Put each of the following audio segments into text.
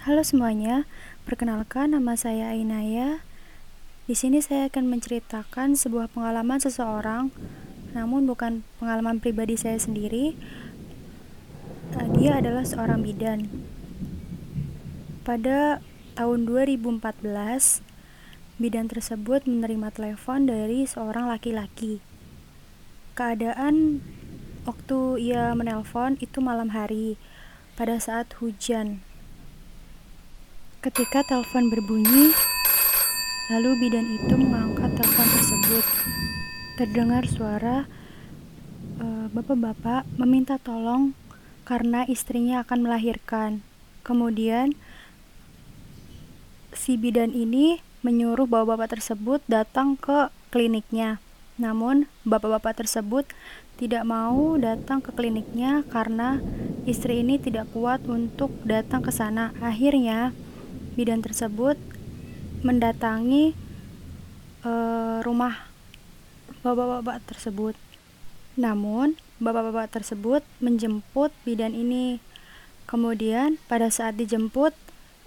Halo semuanya, perkenalkan nama saya Ainaya. Di sini saya akan menceritakan sebuah pengalaman seseorang, namun bukan pengalaman pribadi saya sendiri. Eh, Dia adalah seorang bidan. Pada tahun 2014, bidan tersebut menerima telepon dari seorang laki-laki. Keadaan waktu ia menelpon itu malam hari, pada saat hujan. Ketika telepon berbunyi, lalu bidan itu mengangkat telepon tersebut. Terdengar suara eh, bapak-bapak meminta tolong karena istrinya akan melahirkan. Kemudian si bidan ini menyuruh bapak-bapak tersebut datang ke kliniknya. Namun, bapak-bapak tersebut tidak mau datang ke kliniknya karena istri ini tidak kuat untuk datang ke sana. Akhirnya, bidan tersebut mendatangi uh, rumah bapak-bapak tersebut. Namun, bapak-bapak tersebut menjemput bidan ini. Kemudian, pada saat dijemput,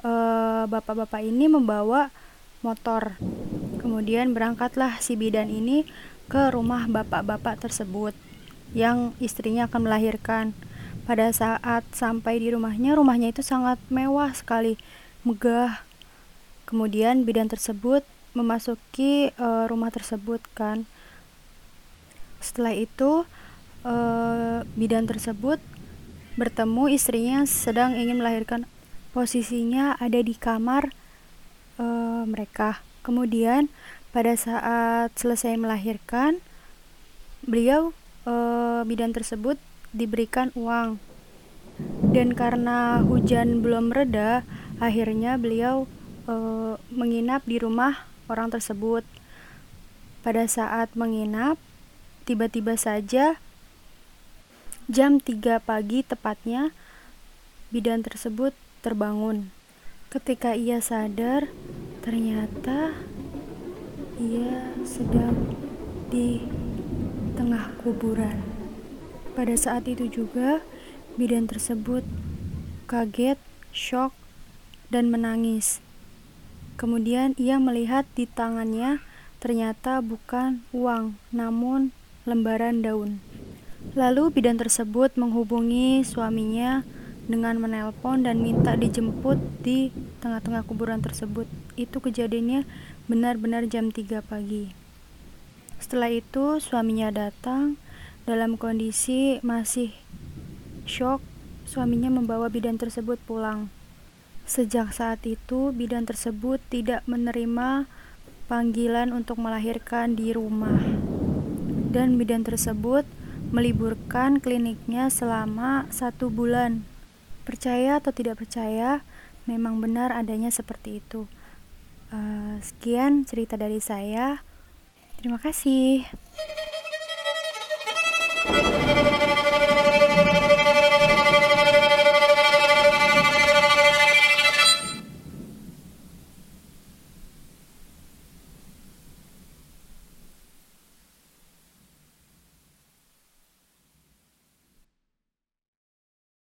uh, bapak-bapak ini membawa motor. Kemudian berangkatlah si bidan ini ke rumah bapak-bapak tersebut yang istrinya akan melahirkan. Pada saat sampai di rumahnya, rumahnya itu sangat mewah sekali megah. Kemudian bidan tersebut memasuki uh, rumah tersebut kan. Setelah itu uh, bidan tersebut bertemu istrinya sedang ingin melahirkan. Posisinya ada di kamar uh, mereka. Kemudian pada saat selesai melahirkan, beliau uh, bidan tersebut diberikan uang. Dan karena hujan belum reda, Akhirnya beliau e, menginap di rumah orang tersebut. Pada saat menginap, tiba-tiba saja jam 3 pagi tepatnya bidan tersebut terbangun. Ketika ia sadar, ternyata ia sedang di tengah kuburan. Pada saat itu juga, bidan tersebut kaget, shock, dan menangis. Kemudian ia melihat di tangannya ternyata bukan uang, namun lembaran daun. Lalu bidan tersebut menghubungi suaminya dengan menelpon dan minta dijemput di tengah-tengah kuburan tersebut. Itu kejadiannya benar-benar jam 3 pagi. Setelah itu suaminya datang dalam kondisi masih shock. Suaminya membawa bidan tersebut pulang. Sejak saat itu, bidan tersebut tidak menerima panggilan untuk melahirkan di rumah, dan bidan tersebut meliburkan kliniknya selama satu bulan. Percaya atau tidak percaya, memang benar adanya seperti itu. Uh, sekian cerita dari saya. Terima kasih.